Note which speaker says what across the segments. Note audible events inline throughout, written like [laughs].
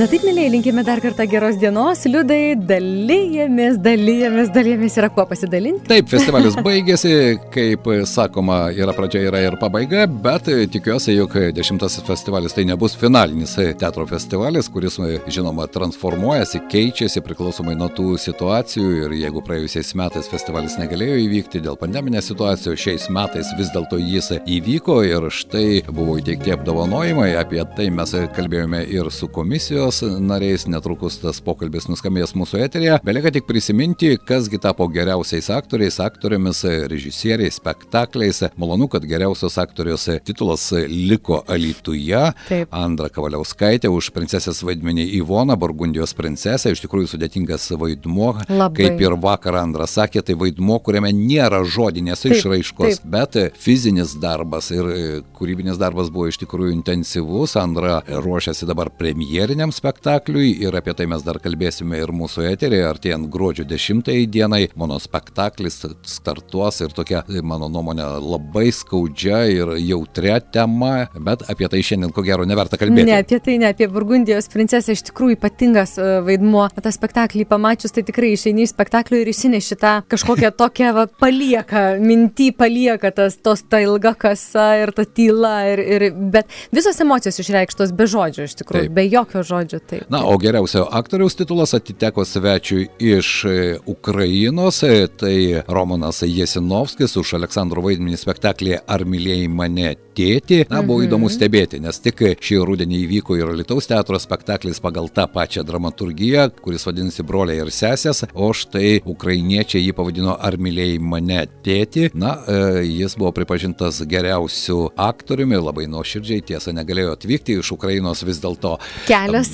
Speaker 1: Na taip, mėlyje, linkime dar kartą geros dienos. Liudai, dalyjamės, dalyjamės, dalyjamės yra kuo pasidalinti.
Speaker 2: Taip, festivalis [laughs] baigėsi, kaip sakoma, yra pradžia, yra ir pabaiga, bet tikiuosi, jog dešimtasis festivalis tai nebus finalinis teatro festivalis, kuris, žinoma, transformuojasi, keičiasi priklausomai nuo tų situacijų ir jeigu praėjusiais metais festivalis negalėjo įvykti dėl pandeminės situacijos, šiais metais vis dėlto jis įvyko ir štai buvo įteikti apdovanojimai, apie tai mes kalbėjome ir su komisijos komisijos nariais, netrukus tas pokalbis nuskambės mūsų eterėje. Belieka tik prisiminti, kasgi tapo geriausiais aktoriais, aktoriamis, režisieriais, spektakliais. Malonu, kad geriausios aktorius titulas liko Alituje. Taip. Andra Kavaliauskaitė už princesės vaidmenį Ivona, Burgundijos princesė, iš tikrųjų sudėtingas vaidmuo. Labai. Kaip ir vakar Andra sakė, tai vaidmuo, kuriame nėra žodinės taip, išraiškos, taip. bet fizinis darbas ir kūrybinis darbas buvo iš tikrųjų intensyvus. Andra ruošiasi dabar premjeriniam šiam spektakliui ir apie tai mes dar kalbėsime ir mūsų eterėje, artėjant gruodžio 10 dienai. Mano spektaklis startuos ir tokia, mano nuomonė, labai skaudžia ir jautria tema, bet apie tai šiandien ko gero neverta kalbėti.
Speaker 1: Ne, apie tai, ne apie Burgundijos princesę, iš tikrųjų ypatingas e, vaidmuo. Ta spektaklį pamačius, tai tikrai išeini iš spektaklio ir įsineši tą kažkokią [laughs] tokią va, palieka, mintį palieka tas, tos ta ilga kasa ir ta tyla, ir, ir, bet visos emocijos išreikštos be žodžių, iš tikrųjų, Taip. be jokio žodžio žodžiu. Taip.
Speaker 2: Na, o geriausio aktoriaus titulas atiteko svečiui iš e, Ukrainos, e, tai Romanas Jesinovskis už Aleksandro vaidmenį spektaklėje Ar mylėjai mane tėti. Na, buvo mhm. įdomu stebėti, nes tik šį rudenį įvyko ir Lietuvos teatro spektaklis pagal tą pačią dramaturgiją, kuris vadinasi Broliai ir sesės, o štai ukrainiečiai jį pavadino Ar mylėjai mane tėti. Na, e, jis buvo pripažintas geriausiu aktoriumi, labai nuoširdžiai tiesa negalėjo atvykti iš Ukrainos vis dėlto.
Speaker 1: Kelias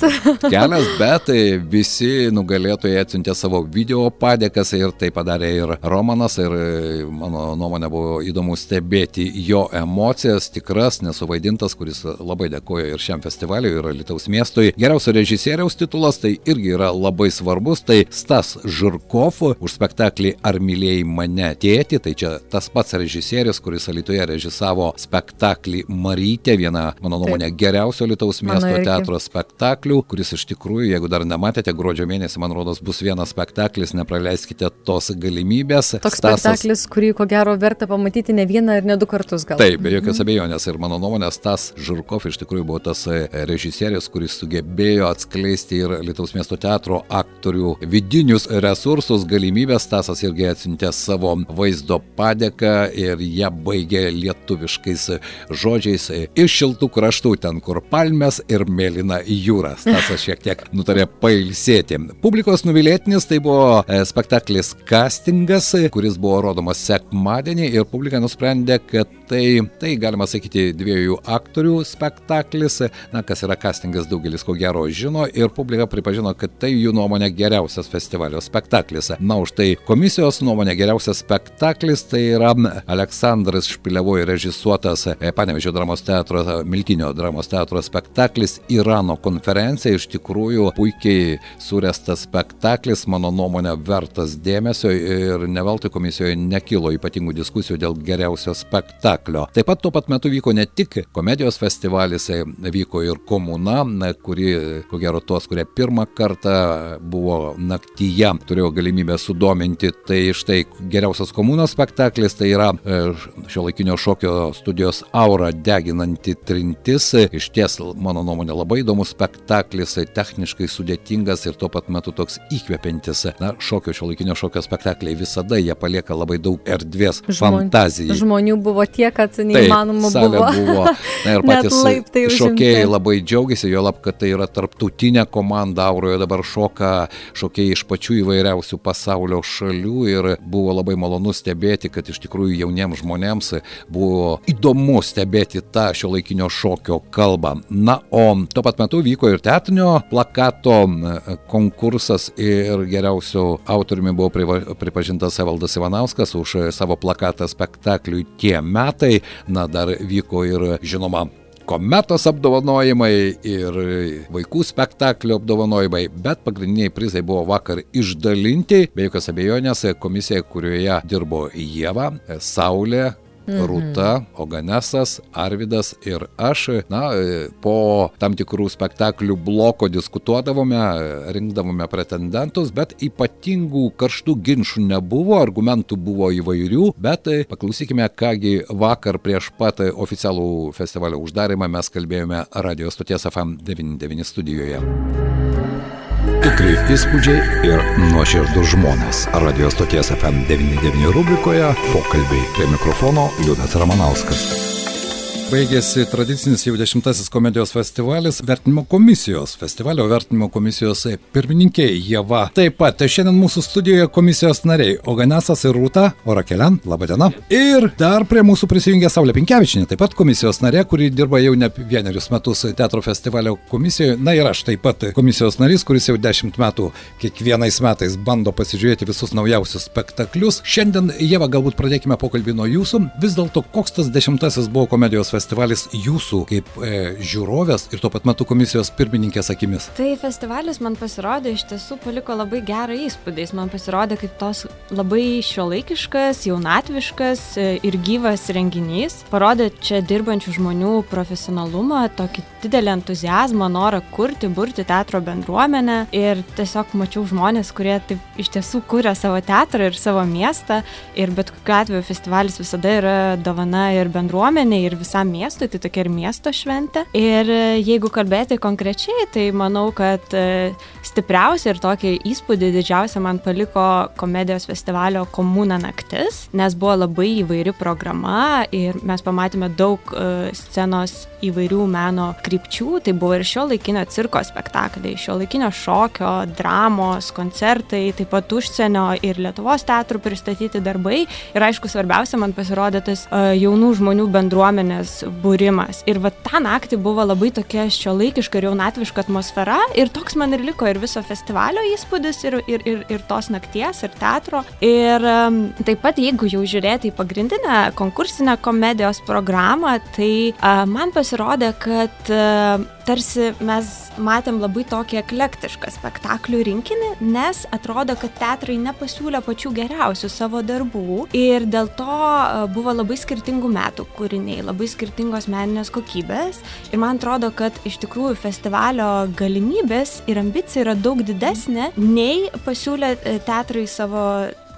Speaker 2: kelias, [laughs] bet visi nugalėtojai atsiuntė savo video padėkas ir tai padarė ir Romanas ir mano nuomonė buvo įdomu stebėti jo emocijas, tikras, nesuvaidintas, kuris labai dėkoja ir šiam festivaliui, ir Lietuvos miestui. Geriausio režisieriaus titulas tai irgi yra labai svarbus, tai Stas Žurkov už spektaklį Ar mylėjai mane tėti, tai čia tas pats režisierius, kuris Lietuvoje režisavo spektaklį Marytė, viena, mano nuomonė, geriausio Lietuvos miesto teatro spektaklį spektaklių, kuris iš tikrųjų, jeigu dar nematėte, gruodžio mėnesį, man rodos, bus vienas spektaklis, nepraleiskite tos galimybės.
Speaker 1: Toks Stasas... spektaklis, kurį ko gero verta pamatyti ne vieną ir ne du kartus gal.
Speaker 2: Taip, be jokios mhm. abejonės. Ir mano nuomonės, tas Žurkov iš tikrųjų buvo tas e, režisierius, kuris sugebėjo atskleisti ir Lietuvos miesto teatro aktorių vidinius resursus, galimybės. Stasas irgi atsiuntė savo vaizdo padėką ir ją baigė lietuviškais žodžiais iš šiltų kraštų, ten kur palmės ir mėlyna jūra. Stasas šiek tiek nutarė pailsėti. Publikos nuvilėtinis tai buvo e, spektaklis Castingas, kuris buvo rodomas sekmadienį ir publika nusprendė, kad tai, tai galima sakyti, dviejų aktorių spektaklis. Na, kas yra castingas, daugelis ko gero žino ir publika pripažino, kad tai jų nuomonė geriausias festivalio spektaklis. Na, už tai komisijos nuomonė geriausias spektaklis tai yra Aleksandras Špilevoje režisuotas e, Panevežio dramos teatro, Miltinio dramos teatro spektaklis Irano konferencija konferencija iš tikrųjų puikiai surestas spektaklis, mano nuomonė, vertas dėmesio ir neveltui komisijoje nekilo ypatingų diskusijų dėl geriausio spektaklio. Taip pat tuo pat metu vyko ne tik komedijos festivalis, vyko ir komuna, kuri, ko gero, tuos, kurie pirmą kartą buvo naktyje, turėjo galimybę sudominti. Tai štai geriausias komunos spektaklis, tai yra e, šio laikinio šokio studijos aura deginanti trintis. Iš ties, mano nuomonė, labai įdomus spektaklis spektaklis techniškai sudėtingas ir tuo pat metu toks įkvepiantis. Na, šokio šio laikinio šokio spektakliai visada jie palieka labai daug erdvės Žmon, fantazijai.
Speaker 1: Žmonių buvo tiek, kad neįmanoma
Speaker 2: Taip, buvo. buvo. Na ir [laughs] patys šokėjai labai džiaugiasi, jo lab, kad tai yra tarptautinė komanda, Auroje dabar šoka šokėjai iš pačių įvairiausių pasaulio šalių ir buvo labai malonu stebėti, kad iš tikrųjų jauniems žmonėms buvo įdomu stebėti tą šio laikinio šokio kalbą. Na, o tuo pat metu vyko ir teatrinio plakato konkursas ir geriausiu autoriumi buvo pripažintas Evaldas Ivanauskas už savo plakatą spektakliui Tie metai. Na, dar vyko ir žinoma kometos apdovanojimai, ir vaikų spektaklio apdovanojimai, bet pagrindiniai prizai buvo vakar išdalinti, be jokios abejonės, komisija, kurioje dirbo Jėva, Saulė, Mhm. Rūta, Oganesas, Arvidas ir aš, na, po tam tikrų spektaklių bloko diskutuodavome, rinkdavome pretendentus, bet ypatingų karštų ginčių nebuvo, argumentų buvo įvairių, bet paklausykime, kągi vakar prieš pat oficialų festivalio uždarimą mes kalbėjome radio stoties FM99 studijoje. Tikrai įspūdžiai ir nuoširdus žmonės. Radio stoties FM99 rubrikoje pokalbiai prie mikrofono Liudas Ramanauskas. Baigėsi tradicinis jau dešimtasis komedijos festivalis vertinimo komisijos. Festivalio vertinimo komisijos pirmininkė Jeva. Taip pat šiandien mūsų studijoje komisijos nariai Oganesas ir Rūta Orakelian. Labadiena. Ir dar prie mūsų prisijungė Saulė Pinkevičinė, taip pat komisijos narė, kuri dirba jau ne vienerius metus teatro festivalio komisijoje. Na ir aš taip pat komisijos narys, kuris jau dešimt metų kiekvienais metais bando pasižiūrėti visus naujausius spektaklius. Šiandien, Jeva, galbūt pradėkime pokalbį nuo jūsų. Vis dėlto, koks tas dešimtasis buvo komedijos festivalis? Festivalis jūsų kaip e, žiūrovės ir tuo pat metu komisijos pirmininkės akimis?
Speaker 3: Tai festivalis man pasirodė iš tiesų paliko labai gerą įspūdį. Jis man pasirodė kaip tos labai šiuolaikiškas, jaunatviškas e, ir gyvas renginys. Parodė čia dirbančių žmonių profesionalumą, tokį didelį entuzijazmą, norą kurti, burti teatro bendruomenę. Ir tiesiog mačiau žmonės, kurie taip iš tiesų kūrė savo teatrą ir savo miestą. Ir bet kokiu atveju festivalis visada yra dovana ir bendruomenė, ir visam visam miestui, tai tokia ir miesto šventė. Ir e, jeigu kalbėti konkrečiai, tai manau, kad e, stipriausia ir tokį įspūdį didžiausia man paliko komedijos festivalio Komūna naktis, nes buvo labai įvairi programa ir mes pamatėme daug e, scenos įvairių meno krypčių. Tai buvo ir šio laikinio cirko spektakliai, šio laikinio šokio, dramos, koncertai, taip pat užsienio ir Lietuvos teatrų pristatyti darbai. Ir aišku, svarbiausia man pasirodė tas jaunų žmonių bendruomenės būrimas. Ir va tą naktį buvo labai tokia šio laikiška ir jaunatviška atmosfera ir toks man ir liko ir viso festivalio įspūdis ir, ir, ir, ir tos nakties, ir teatro. Ir taip pat, jeigu jau žiūrėti į pagrindinę konkursinę komedijos programą, tai uh, man pasirodė, kad uh, tarsi mes matėm labai tokį eklektišką spektaklių rinkinį, nes atrodo, kad teatrai nepasiūlė pačių geriausių savo darbų ir dėl to e, buvo labai skirtingų metų kūriniai, labai skirtingos meninės kokybės. Ir man atrodo, kad iš tikrųjų festivalio galimybės ir ambicija yra daug didesnė nei pasiūlė e, teatrai savo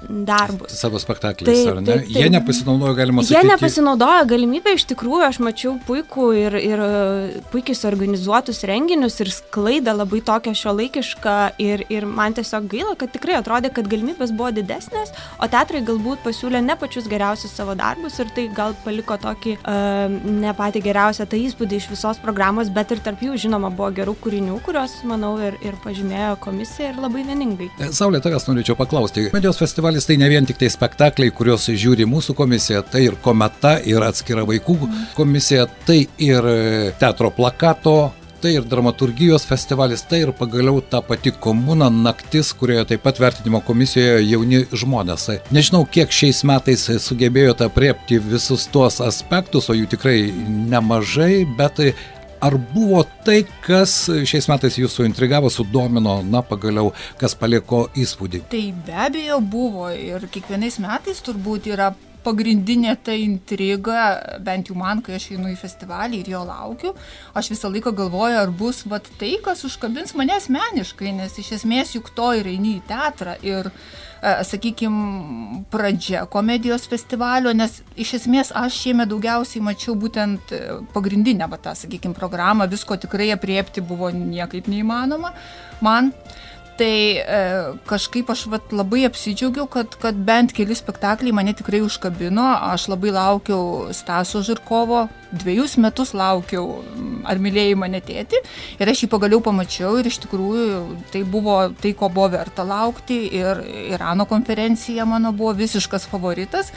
Speaker 3: darbus.
Speaker 2: Savo spektakliais, ar ne? Taip, taip. Jie nepasinaudojo, galima sakyti.
Speaker 3: Jie nepasinaudojo galimybę, iš tikrųjų, aš mačiau puikų ir, ir e, puikiai suorganizuotus renginius ir sklaidą labai tokią šio laikišką ir, ir man tiesiog gaila, kad tikrai atrodė, kad galimybės buvo didesnės, o teatrai galbūt pasiūlė ne pačius geriausius savo darbus ir tai gal paliko tokį uh, ne patį geriausią tą įspūdį iš visos programos, bet ir tarp jų, žinoma, buvo gerų kūrinių, kuriuos, manau, ir, ir pažymėjo komisija ir labai vieningai.
Speaker 2: Saulė, tavęs norėčiau paklausti. Medijos festivalis festivalis tai ne vien tik tai spektakliai, kuriuos žiūri mūsų komisija, tai ir kometa, ir atskira vaikų komisija, tai ir e, teatro plakato tai ir dramaturgijos festivalis, tai ir pagaliau ta pati komuna naktis, kurioje taip pat vertinimo komisijoje jauni žmonės. Nežinau, kiek šiais metais sugebėjote apriepti visus tuos aspektus, o jų tikrai nemažai, bet Ar buvo tai, kas šiais metais jūsų intrigavo, sudomino, na pagaliau, kas paliko įspūdį?
Speaker 4: Tai be abejo buvo ir kiekvienais metais turbūt yra pagrindinė ta intriga, bent jau man, kai aš einu į festivalį ir jo laukiu, aš visą laiką galvoju, ar bus vat, tai, kas užkabins mane asmeniškai, nes iš esmės juk to ir eini į teatrą. Ir E, sakykime, pradžia komedijos festivalio, nes iš esmės aš šiemet daugiausiai mačiau būtent e, pagrindinę, va tą, sakykime, programą, visko tikrai apriepti buvo niekaip neįmanoma man. Tai e, kažkaip aš vat, labai apsidžiaugiau, kad, kad bent keli spektakliai mane tikrai užkabino. Aš labai laukiau Staso Žirkovo dviejus metus laukiau, ar mylėjai mane tėti. Ir aš jį pagaliau pamačiau ir iš tikrųjų tai buvo tai, ko buvo verta laukti. Ir Irano konferencija mano buvo visiškas favoritas.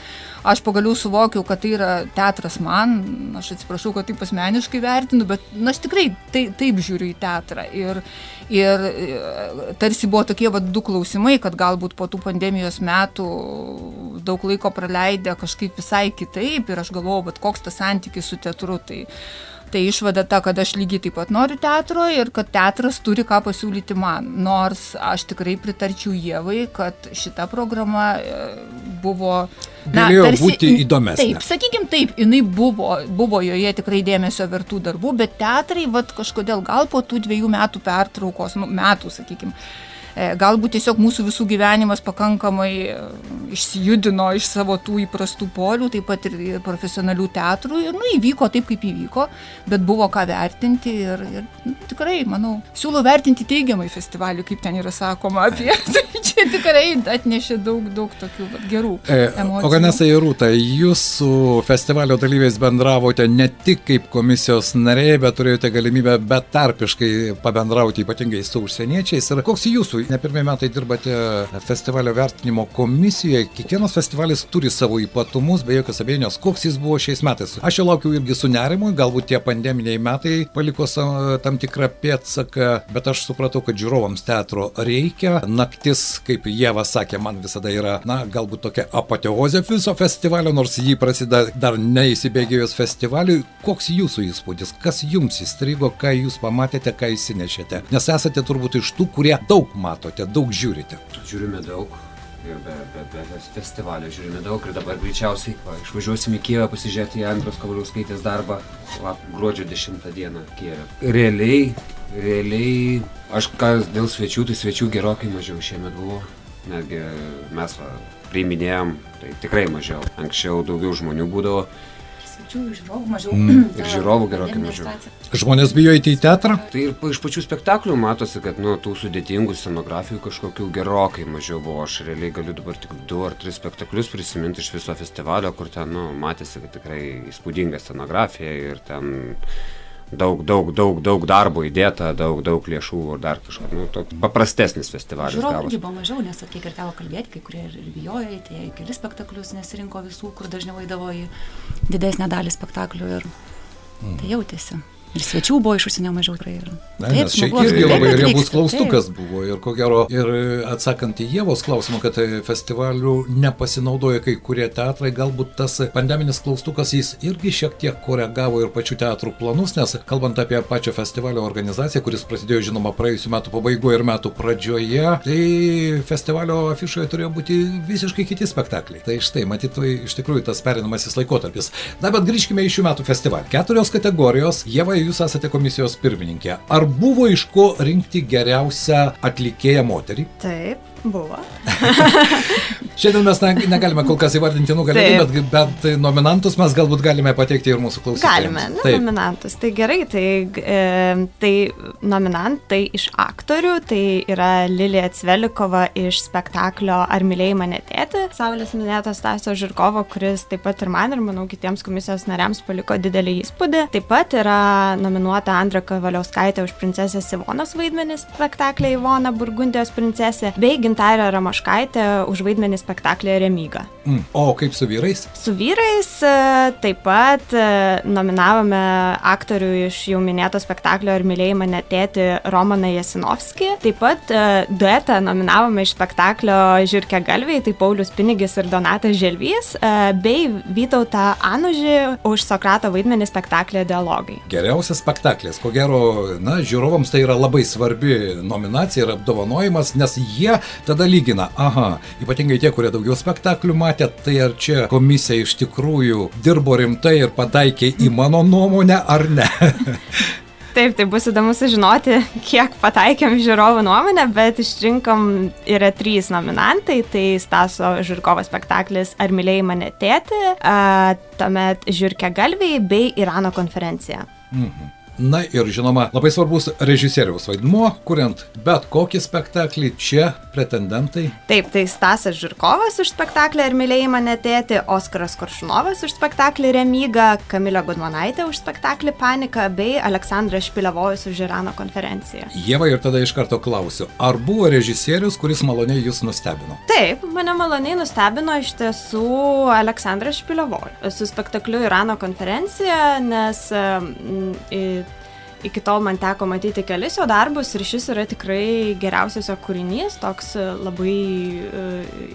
Speaker 4: Aš pagaliau suvokiau, kad tai yra teatras man. Aš atsiprašau, kad taip asmeniškai vertinu, bet na, aš tikrai tai, taip žiūriu į teatrą. Ir, ir e, tarsi buvo tokie va, du klausimai, kad galbūt po tų pandemijos metų daug laiko praleidę kažkaip visai kitaip ir aš galvojau, bet koks tas santykis su teatru. Tai Tai išvada ta, kad aš lygiai taip pat noriu teatro ir kad teatras turi ką pasiūlyti man. Nors aš tikrai pritarčiau Jėvai, kad šita programa e, buvo...
Speaker 2: Na, Galėjo tarsi, būti įdomesnė.
Speaker 4: Taip, sakykime taip, jinai buvo, buvo joje tikrai dėmesio vertų darbų, bet teatrai, vad kažkodėl gal po tų dviejų metų pertraukos, nu, metų, sakykime, E, galbūt tiesiog mūsų visų gyvenimas pakankamai e, išsijudino iš savo tų įprastų polių, taip pat ir profesionalių teatrų. Ir, nu, įvyko taip, kaip įvyko, bet buvo ką vertinti ir, ir nu, tikrai, manau, siūlau vertinti teigiamai festivalį, kaip ten yra sakoma apie. [laughs] tai čia tikrai atnešė daug, daug tokių vat, gerų e, emocijų.
Speaker 2: Oganesa Irūta, jūs su festivalio dalyviais bendravote ne tik kaip komisijos nariai, bet turėjote galimybę betarpiškai pabendrauti ypatingai su užsieniečiais. Ir koks jūsų ne pirmie metai dirbate festivalio vertinimo komisijoje. Kiekvienas festivalis turi savo ypatumus, be jokios abejonės, koks jis buvo šiais metais. Aš jau laukiu irgi su nerimu, galbūt tie pandeminiai metai paliko tam tikrą pėdsaką, bet aš supratau, kad žiūrovams teatro reikia. Naktis, kaip Jėva sakė, man visada yra, na, galbūt tokia apoteozė viso festivalio, nors jį prasideda dar neįsibėgėjus festivaliui. Koks jūsų įspūdis, kas jums įstrigo, ką jūs pamatėte, ką įsinešėte? Nes esate turbūt iš tų, kurie daug matė matote, daug žiūrite?
Speaker 5: Žiūrime daug. Ir be, be, be festivalio žiūrime daug ir dabar greičiausiai va, išvažiuosim į Kievą pasižiūrėti į Andros Kavaliauskaitės darbą va, gruodžio 10 dieną Kievę. Realiai, realiai, aš kas dėl svečių, tai svečių gerokai mažiau šiemet buvo. Netgi mes va, priiminėjom, tai tikrai mažiau. Anksčiau daugiau žmonių būdavo
Speaker 4: svečių, žiūrovų mažiau. Mm.
Speaker 5: Ir žiūrovų gerokai mažiau.
Speaker 2: Žmonės bijo eiti į teatrą?
Speaker 5: Tai ir iš pačių spektaklių matosi, kad nu, tų sudėtingų scenografijų kažkokių gerokai mažiau buvo. Aš realiai galiu dabar tik du ar tris spektaklius prisiminti iš viso festivalio, kur ten nu, matėsi, kad tikrai įspūdinga scenografija ir ten daug, daug, daug, daug darbo įdėta, daug, daug lėšų ir dar kažkas, nu, paprastesnis festivalis.
Speaker 6: Žiūrovų irgi buvo mažiau, nes, kiek ir teko kalbėti, kai kurie ir bijojo eiti, į kelis spektaklius nesirinko visų, kur dažniau eidavo į didesnę dalį spektaklių ir mm. tai jautėsi. Ir svečių buvo iš užsienio mažiau tikrai.
Speaker 2: Na, taip, čia irgi labai riebus klaustukas taip. buvo. Ir ko gero, ir atsakant į Jėvos klausimą, kad festivalių nepasinaudoja kai kurie teatrai, galbūt tas pandeminis klaustukas jis irgi šiek tiek koregavo ir pačių teatrų planus, nes kalbant apie pačią festivalio organizaciją, kuris prasidėjo žinoma praėjusiu metu pabaigoje ir metų pradžioje, tai festivalio afišoje turėjo būti visiškai kiti spektakliai. Tai štai, matyt, tai iš tikrųjų tas perinamasis laikotarpis. Na, bet grįžkime į šių metų festivalį. Keturios kategorijos. Jėva jūs esate komisijos pirmininkė. Ar buvo iš ko rinkti geriausią atlikėją moterį?
Speaker 3: Taip. Buvo. [laughs]
Speaker 2: Šiandien mes negalime kol kas įvardinti nugalėtojų, bet, bet nominantus mes galbūt galime pateikti ir mūsų klausytojams.
Speaker 3: Galime, na, Taip. nominantus. Tai gerai, tai, e, tai nominantai iš aktorių, tai yra Lilija Cvelikova iš spektaklio Ar mylėjai mane tėti, Saulės minėtas Tasio Žirkovo, kuris taip pat ir man ir manau kitiems komisijos nariams paliko didelį įspūdį. Taip pat yra nominuota Andra Kavaliauskaitė už princesės Ivonos vaidmenis spektaklį Ivona Burgundijos princesė, bei Gintarė Ramaškaitė už vaidmenį spektaklėje Remyga.
Speaker 2: Mm. O kaip su vyrais?
Speaker 3: Su vyrais e, taip pat e, nominavome aktorių iš jau minėto spektaklio Ir mylėjai mane tėti Romaną Jasinovskį. Taip pat e, duetą nominavome iš spektaklio Žirke Galviai, tai Paulius Pinigis ir Donatas Želvys, bei Vytautą Anužį už Sokrato vaidmenį spektaklėje Dialogai.
Speaker 2: Geriausias spektaklis, ko gero, na, žiūrovams tai yra labai svarbi nominacija ir apdovanojimas, nes jie tada lygina, aha, ypatingai tie, kurie daugiau spektaklių matė, tai ar čia komisija iš tikrųjų dirbo rimtai ir pataikė į mano nuomonę ar ne. [laughs]
Speaker 3: Taip, tai bus įdomu sužinoti, kiek pataikėm žiūrovų nuomonę, bet išrinkom yra trys nominantai. Tai Staso Žirkovo spektaklis Ar mylėjai mane tėti, tuomet Žirke Galviai bei Irano konferencija.
Speaker 2: Mhm. Na ir žinoma, labai svarbus režisieriaus vaidmuo, kuriant bet kokį spektaklį, čia pretendentai.
Speaker 3: Taip, tai Stasas Žirkovas už spektaklį Ir mylėjai mane tėti, Oskaras Koršunovas už spektaklį Remyga, Kamilė Gudmonaitė už spektaklį Panika bei Aleksandras Špilevojus už Irano konferenciją.
Speaker 2: Jėva ir tada iš karto klausiu, ar buvo režisierius, kuris maloniai jūs nustebino?
Speaker 3: Taip, mane maloniai nustebino iš tiesų Aleksandras Špilevojus su spektakliu Irano konferencija, nes mm, iki tol man teko matyti kelis jo darbus ir šis yra tikrai geriausias jo kūrinys, toks labai e,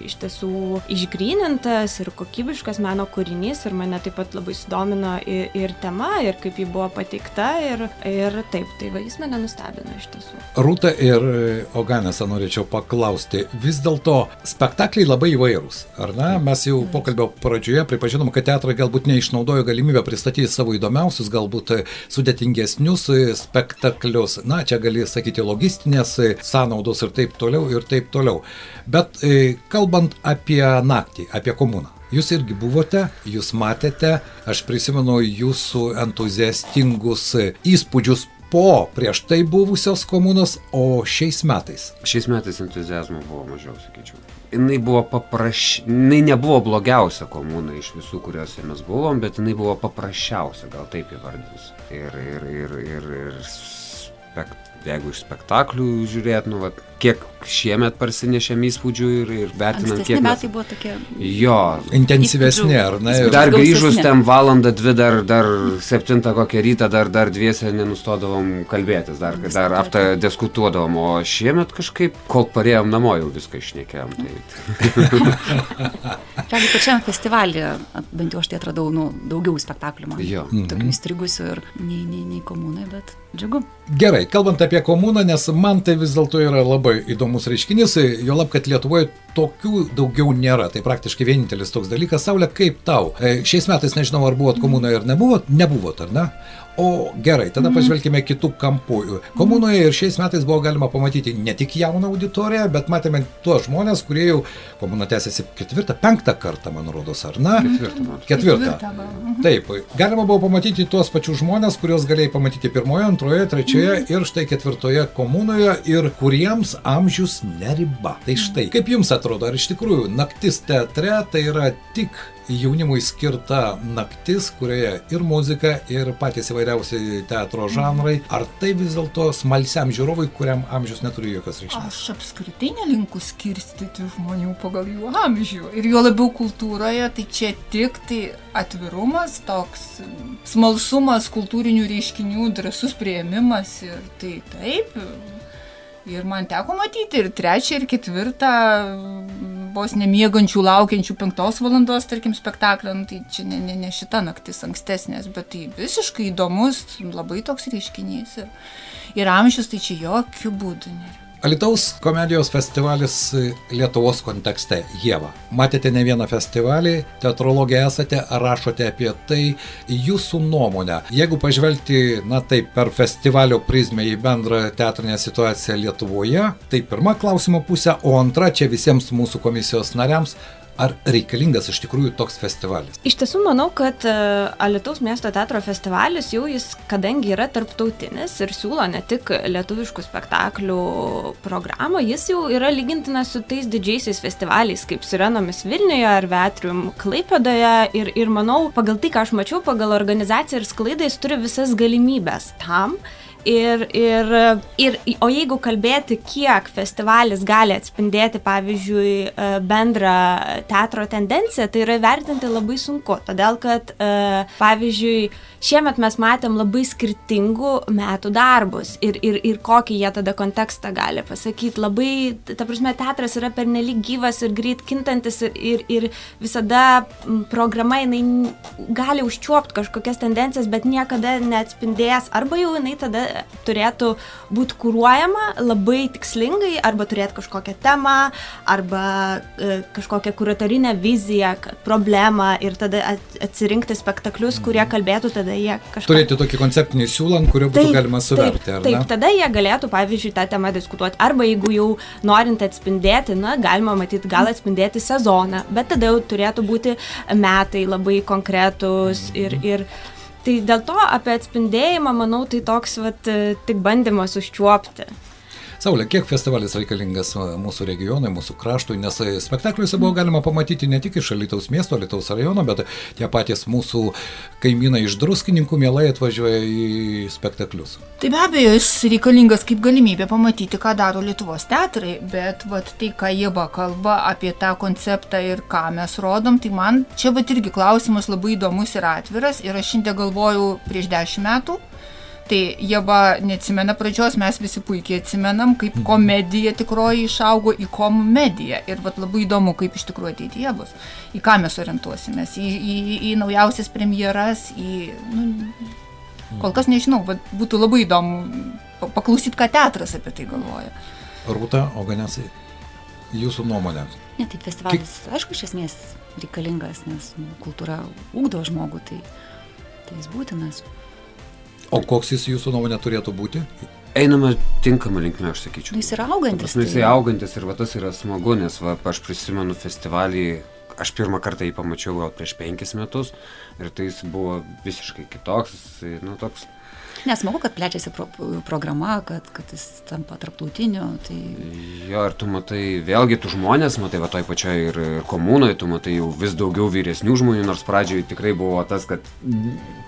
Speaker 3: iš tiesų išgrynintas ir kokybiškas meno kūrinys ir mane taip pat labai sudomino ir, ir tema, ir kaip ji buvo pateikta ir, ir taip, tai va, jis mane nustebino iš tiesų.
Speaker 2: Rūta ir Oganėse norėčiau paklausti, vis dėlto spektakliai labai įvairūs, ar ne? Mes jau pokalbio pradžioje pripažinom, kad teatrai galbūt neišnaudojo galimybę pristatyti savo įdomiausius, galbūt sudėtingesnius spektaklius. Na, čia gali sakyti logistinės sąnaudos ir taip toliau, ir taip toliau. Bet e, kalbant apie naktį, apie komuną. Jūs irgi buvote, jūs matėte, aš prisimenu jūsų entuziastingus įspūdžius po prieš tai buvusios komunos, o šiais metais?
Speaker 5: Šiais metais entuzijazmo buvo mažiau, sakyčiau jinai buvo papraš jinai nebuvo blogiausia komuna iš visų kuriuose mes buvom bet jinai buvo paprasčiausia gal taip įvardinsiu ir ir ir ir ir spek jeigu iš spektaklių žiūrėt nu vat kiek šiemet parsinešėm įspūdžių ir, ir vertinam, kiek
Speaker 6: metai buvo tokie.
Speaker 5: Jo.
Speaker 2: Intensyvesni, ar ne? Ir...
Speaker 5: Dar grįžus ten valandą, dvi, dar, dar septintą kokią rytą, dar, dar dviese nenustodavom kalbėtis, dar, dar apta diskutuodavom, o šiemet kažkaip, kol parėjom namo, jau viską išnekėjom.
Speaker 6: Tai... [laughs] Realiai pačiam festivalį, bent jau aš tai atradau, nu, daugiau spektaklių man.
Speaker 5: Jo.
Speaker 6: Tokių mhm. įstrigusių ir nei, nei, nei komunai, bet džiugu.
Speaker 2: Gerai, kalbant apie komuną, nes man tai vis dėlto yra labai labai įdomus reiškinys, jo lab, kad Lietuvoje tokių daugiau nėra. Tai praktiškai vienintelis toks dalykas. Saulė, kaip tau? E, šiais metais nežinau, ar buvot komunoje ar nebuvot. Nebuvot, ar ne? O gerai, tada mhm. pažvelkime kitų kampų. Komunoje ir šiais metais buvo galima pamatyti ne tik jauną auditoriją, bet matėme tuos žmonės, kurie jau komuna tęsiasi ketvirtą, penktą kartą, man rodos, ar ne?
Speaker 5: Ketvirtą.
Speaker 2: Ketvirtą. Mhm. Taip, galima buvo pamatyti tuos pačius žmonės, kuriuos galėjai pamatyti pirmoje, antroje, trečioje mhm. ir štai ketvirtoje komunoje ir kuriems amžius neriba. Tai štai, kaip jums atrodo, ar iš tikrųjų naktis teatre tai yra tik jaunimui skirta naktis, kurioje ir muzika, ir patys įvairiausi teatro žanrai. Ar tai vis dėlto smalsiam žiūrovui, kuriam amžius neturi jokios reikšmės?
Speaker 4: Aš apskritai nelinku skirstyti žmonių pagal jų amžių. Ir jo labiau kultūroje, tai čia tik tai atvirumas, toks smalsumas kultūrinių reiškinių, drasus prieimimas ir tai taip. Ir man teko matyti ir trečią, ir ketvirtą vos nemiegančių, laukiančių penktos valandos, tarkim, spektaklio, nu, tai čia ne, ne, ne šita naktis ankstesnės, bet tai visiškai įdomus, labai toks reiškinys. Ir, ir amžius tai čia jokių būdų nėra.
Speaker 2: Alitaus komedijos festivalis Lietuvos kontekste. Jėva, matėte ne vieną festivalį, teatrologė esate, rašote apie tai, jūsų nuomonę. Jeigu pažvelgti, na taip, per festivalio prizmę į bendrą teatrinę situaciją Lietuvoje, tai pirma klausimo pusė, o antra čia visiems mūsų komisijos nariams ar reikalingas iš tikrųjų toks festivalis?
Speaker 3: Iš tiesų manau, kad e, Alitaus miesto teatro festivalis jau jis, kadangi yra tarptautinis ir siūlo ne tik lietuviškų spektaklių programą, jis jau yra lygintinas su tais didžiaisiais festivaliais, kaip Sirenomis Vilniuje ar Vetrium Klaipėdoje ir, ir manau, pagal tai, ką aš mačiau, pagal organizaciją ir sklaidą jis turi visas galimybės tam, Ir, ir, ir, o jeigu kalbėti, kiek festivalis gali atspindėti, pavyzdžiui, e, bendrą teatro tendenciją, tai yra vertinti labai sunku. Todėl, kad, e, pavyzdžiui, šiemet mes matėm labai skirtingų metų darbus ir, ir, ir kokį jie tada kontekstą gali pasakyti. Labai, ta prasme, teatras yra pernelyg gyvas ir greit kintantis ir, ir, ir visada programa jinai gali užčiuopti kažkokias tendencijas, bet niekada neatspindės arba jau jinai tada turėtų būti kūruojama labai tikslingai arba turėti kažkokią temą arba e, kažkokią kuratorinę viziją, problemą ir tada atsirinkti spektaklius, kurie kalbėtų tada jie kažką...
Speaker 2: Turėti tokį konceptinį siūlą, ant kurio būtų taip, galima suverti.
Speaker 3: Taip, taip, tada jie galėtų, pavyzdžiui, tą temą diskutuoti. Arba jeigu jau norint atspindėti, na, galima matyti, gal atspindėti sezoną, bet tada jau turėtų būti metai labai konkretus ir... ir Tai dėl to apie atspindėjimą, manau, tai toks vat, tik bandymas užčiuopti.
Speaker 2: Saulė, kiek festivalis reikalingas mūsų regionui, mūsų kraštui, nes spektakliuose buvo galima pamatyti ne tik iš Alitaus miesto, Alitaus rajono, bet tie patys mūsų kaimynai iš druskininkų mielai atvažiuoja į spektaklius.
Speaker 4: Tai be abejo, jis reikalingas kaip galimybė pamatyti, ką daro Lietuvos teatrai, bet vat, tai, ką va kalba apie tą konceptą ir ką mes rodom, tai man čia va irgi klausimas labai įdomus ir atviras ir aš šiandien galvojau prieš dešimt metų Tai jie va neatsimena pradžios, mes visi puikiai atsimenam, kaip komedija tikroji išaugo į komediją. Ir va labai įdomu, kaip iš tikrųjų ateityje bus. Į ką mes orientuosimės, į, į, į naujausias premjeras, į... Nu, kol kas nežinau, va, būtų labai įdomu pa- paklausyti, ką teatras apie tai galvoja.
Speaker 2: Rūta, o ganėsai, jūsų nuomonė.
Speaker 6: Ne, tai festivalis, aišku, iš esmės reikalingas, nes nu, kultūra ūkdo žmogų, tai, tai jis būtinas.
Speaker 2: O koks jis jūsų nuomonė turėtų būti?
Speaker 5: Einame tinkamą linkmę, aš sakyčiau.
Speaker 6: Nu, jis yra augantis,
Speaker 5: Nu, jisai
Speaker 6: tai-
Speaker 5: augantis ir va tas yra smagu, nes va, aš prisimenu festivalį, aš pirmą kartą jį pamačiau gal prieš penkis metus ir tai jis buvo visiškai kitoks, nu toks,
Speaker 6: Nesmagu, kad plečiasi pro, programa, kad, kad jis tampa tarptautiniu. Tai
Speaker 5: jo ir tu matai, vėlgi tu žmonės, matai va toj pačioj ir, ir komunoje, tu matai jau vis daugiau vyresnių žmonių, nors pradžioje tikrai buvo tas, kad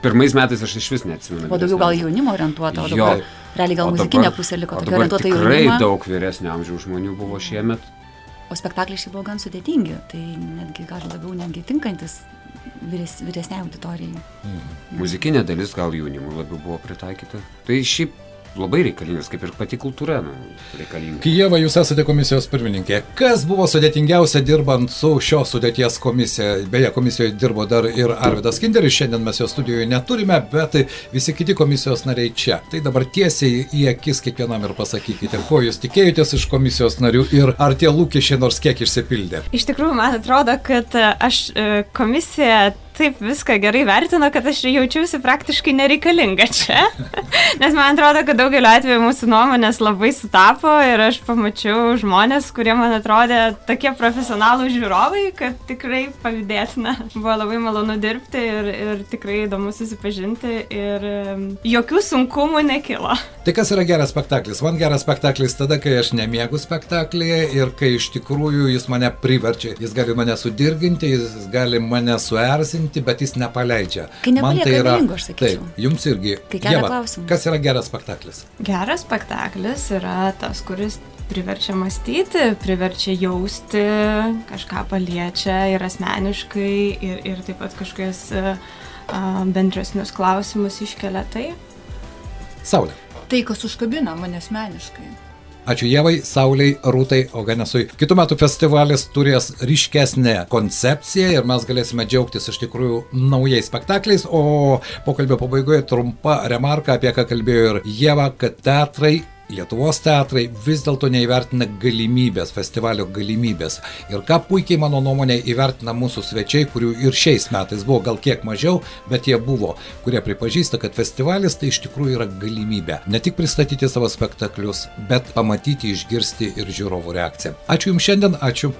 Speaker 5: pirmais metais aš iš vis neatsimenu.
Speaker 6: buvo daugiau gal jaunimo orientuota, o
Speaker 5: Jo.
Speaker 6: dabar realiai gal
Speaker 5: O
Speaker 6: muzikinė
Speaker 5: dabar-
Speaker 6: pusė liko
Speaker 5: o
Speaker 6: tokia orientuota į
Speaker 5: Tikrai
Speaker 6: jaunimą.
Speaker 5: daug vyresnio amžiaus žmonių buvo šiemet.
Speaker 6: O spektakliai šiaip buvo gan sudėtingi, tai netgi gal labiau netgi tinkantis vyres, vyresniai auditorijai.
Speaker 5: Muzikinė dalis gal jaunimui labiau buvo pritaikyta. Tai šiaip labai reikalingas, kaip ir pati kultūra nu, reikalinga.
Speaker 2: Kijeva, jūs esate komisijos pirmininkė. Kas buvo sudėtingiausia dirbant su šios sudėties komisija? Beje, komisijoje dirbo dar ir Arvidas Kinderis, šiandien mes jo studijoje neturime, bet visi kiti komisijos nariai čia. Tai dabar tiesiai į akis kiekvienam ir pasakykite, ko jūs tikėjotės iš komisijos narių ir ar tie lūkesčiai nors kiek išsipildė.
Speaker 3: Iš tikrųjų, man atrodo, kad aš e, komisija taip viską gerai vertino, kad aš jaučiausi praktiškai nereikalinga čia. [laughs] Nes man atrodo, kad daugeliu atveju mūsų nuomonės labai sutapo ir aš pamačiau žmonės, kurie man atrodė tokie profesionalų žiūrovai, kad tikrai pavydėtina. Buvo labai malonu dirbti ir, ir tikrai įdomu susipažinti ir jokių sunkumų nekilo.
Speaker 2: Tai kas yra geras spektaklis? Man geras spektaklis tada, kai aš nemiegu spektaklėje ir kai iš tikrųjų jis mane priverčia. Jis gali mane sudirginti, jis gali mane suerzinti, bet jis nepaleidžia.
Speaker 6: Kai
Speaker 2: Man tai yra... Taip, jums irgi. Ieva,
Speaker 6: klausimų.
Speaker 2: Kas yra geras spektaklis?
Speaker 3: Geras spektaklis yra tas, kuris priverčia mąstyti, priverčia jausti, kažką paliečia ir asmeniškai, ir, ir taip pat kažkokius a, bendresnius klausimus iškelia tai.
Speaker 2: Saulė.
Speaker 4: Tai, kas užkabina mane asmeniškai.
Speaker 2: Ačiū Jėvai, Sauliai, Rūtai, Oganesui. Kitų metų festivalis turės ryškesnę koncepciją ir mes galėsime džiaugtis iš tikrųjų naujais spektakliais. O pokalbio pabaigoje trumpa remarka, apie ką kalbėjo ir Jėva, kad teatrai Lietuvos teatrai vis dėlto neįvertina galimybės, festivalio galimybės. Ir ką puikiai mano nuomonė įvertina mūsų svečiai, kurių ir šiais metais buvo gal kiek mažiau, bet jie buvo, kurie pripažįsta, kad festivalis tai iš tikrųjų yra galimybė. Ne tik pristatyti savo spektaklius, bet pamatyti, išgirsti ir žiūrovų reakciją. Ačiū Jums šiandien, ačiū.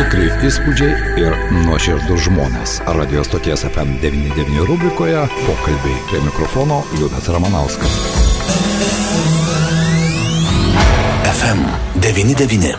Speaker 2: Tikrai įspūdžiai ir nuoširdus žmonės. Radio stoties FM99 rubrikoje pokalbiai prie mikrofono Liudas Ramanauskas.
Speaker 7: FM Devini Devini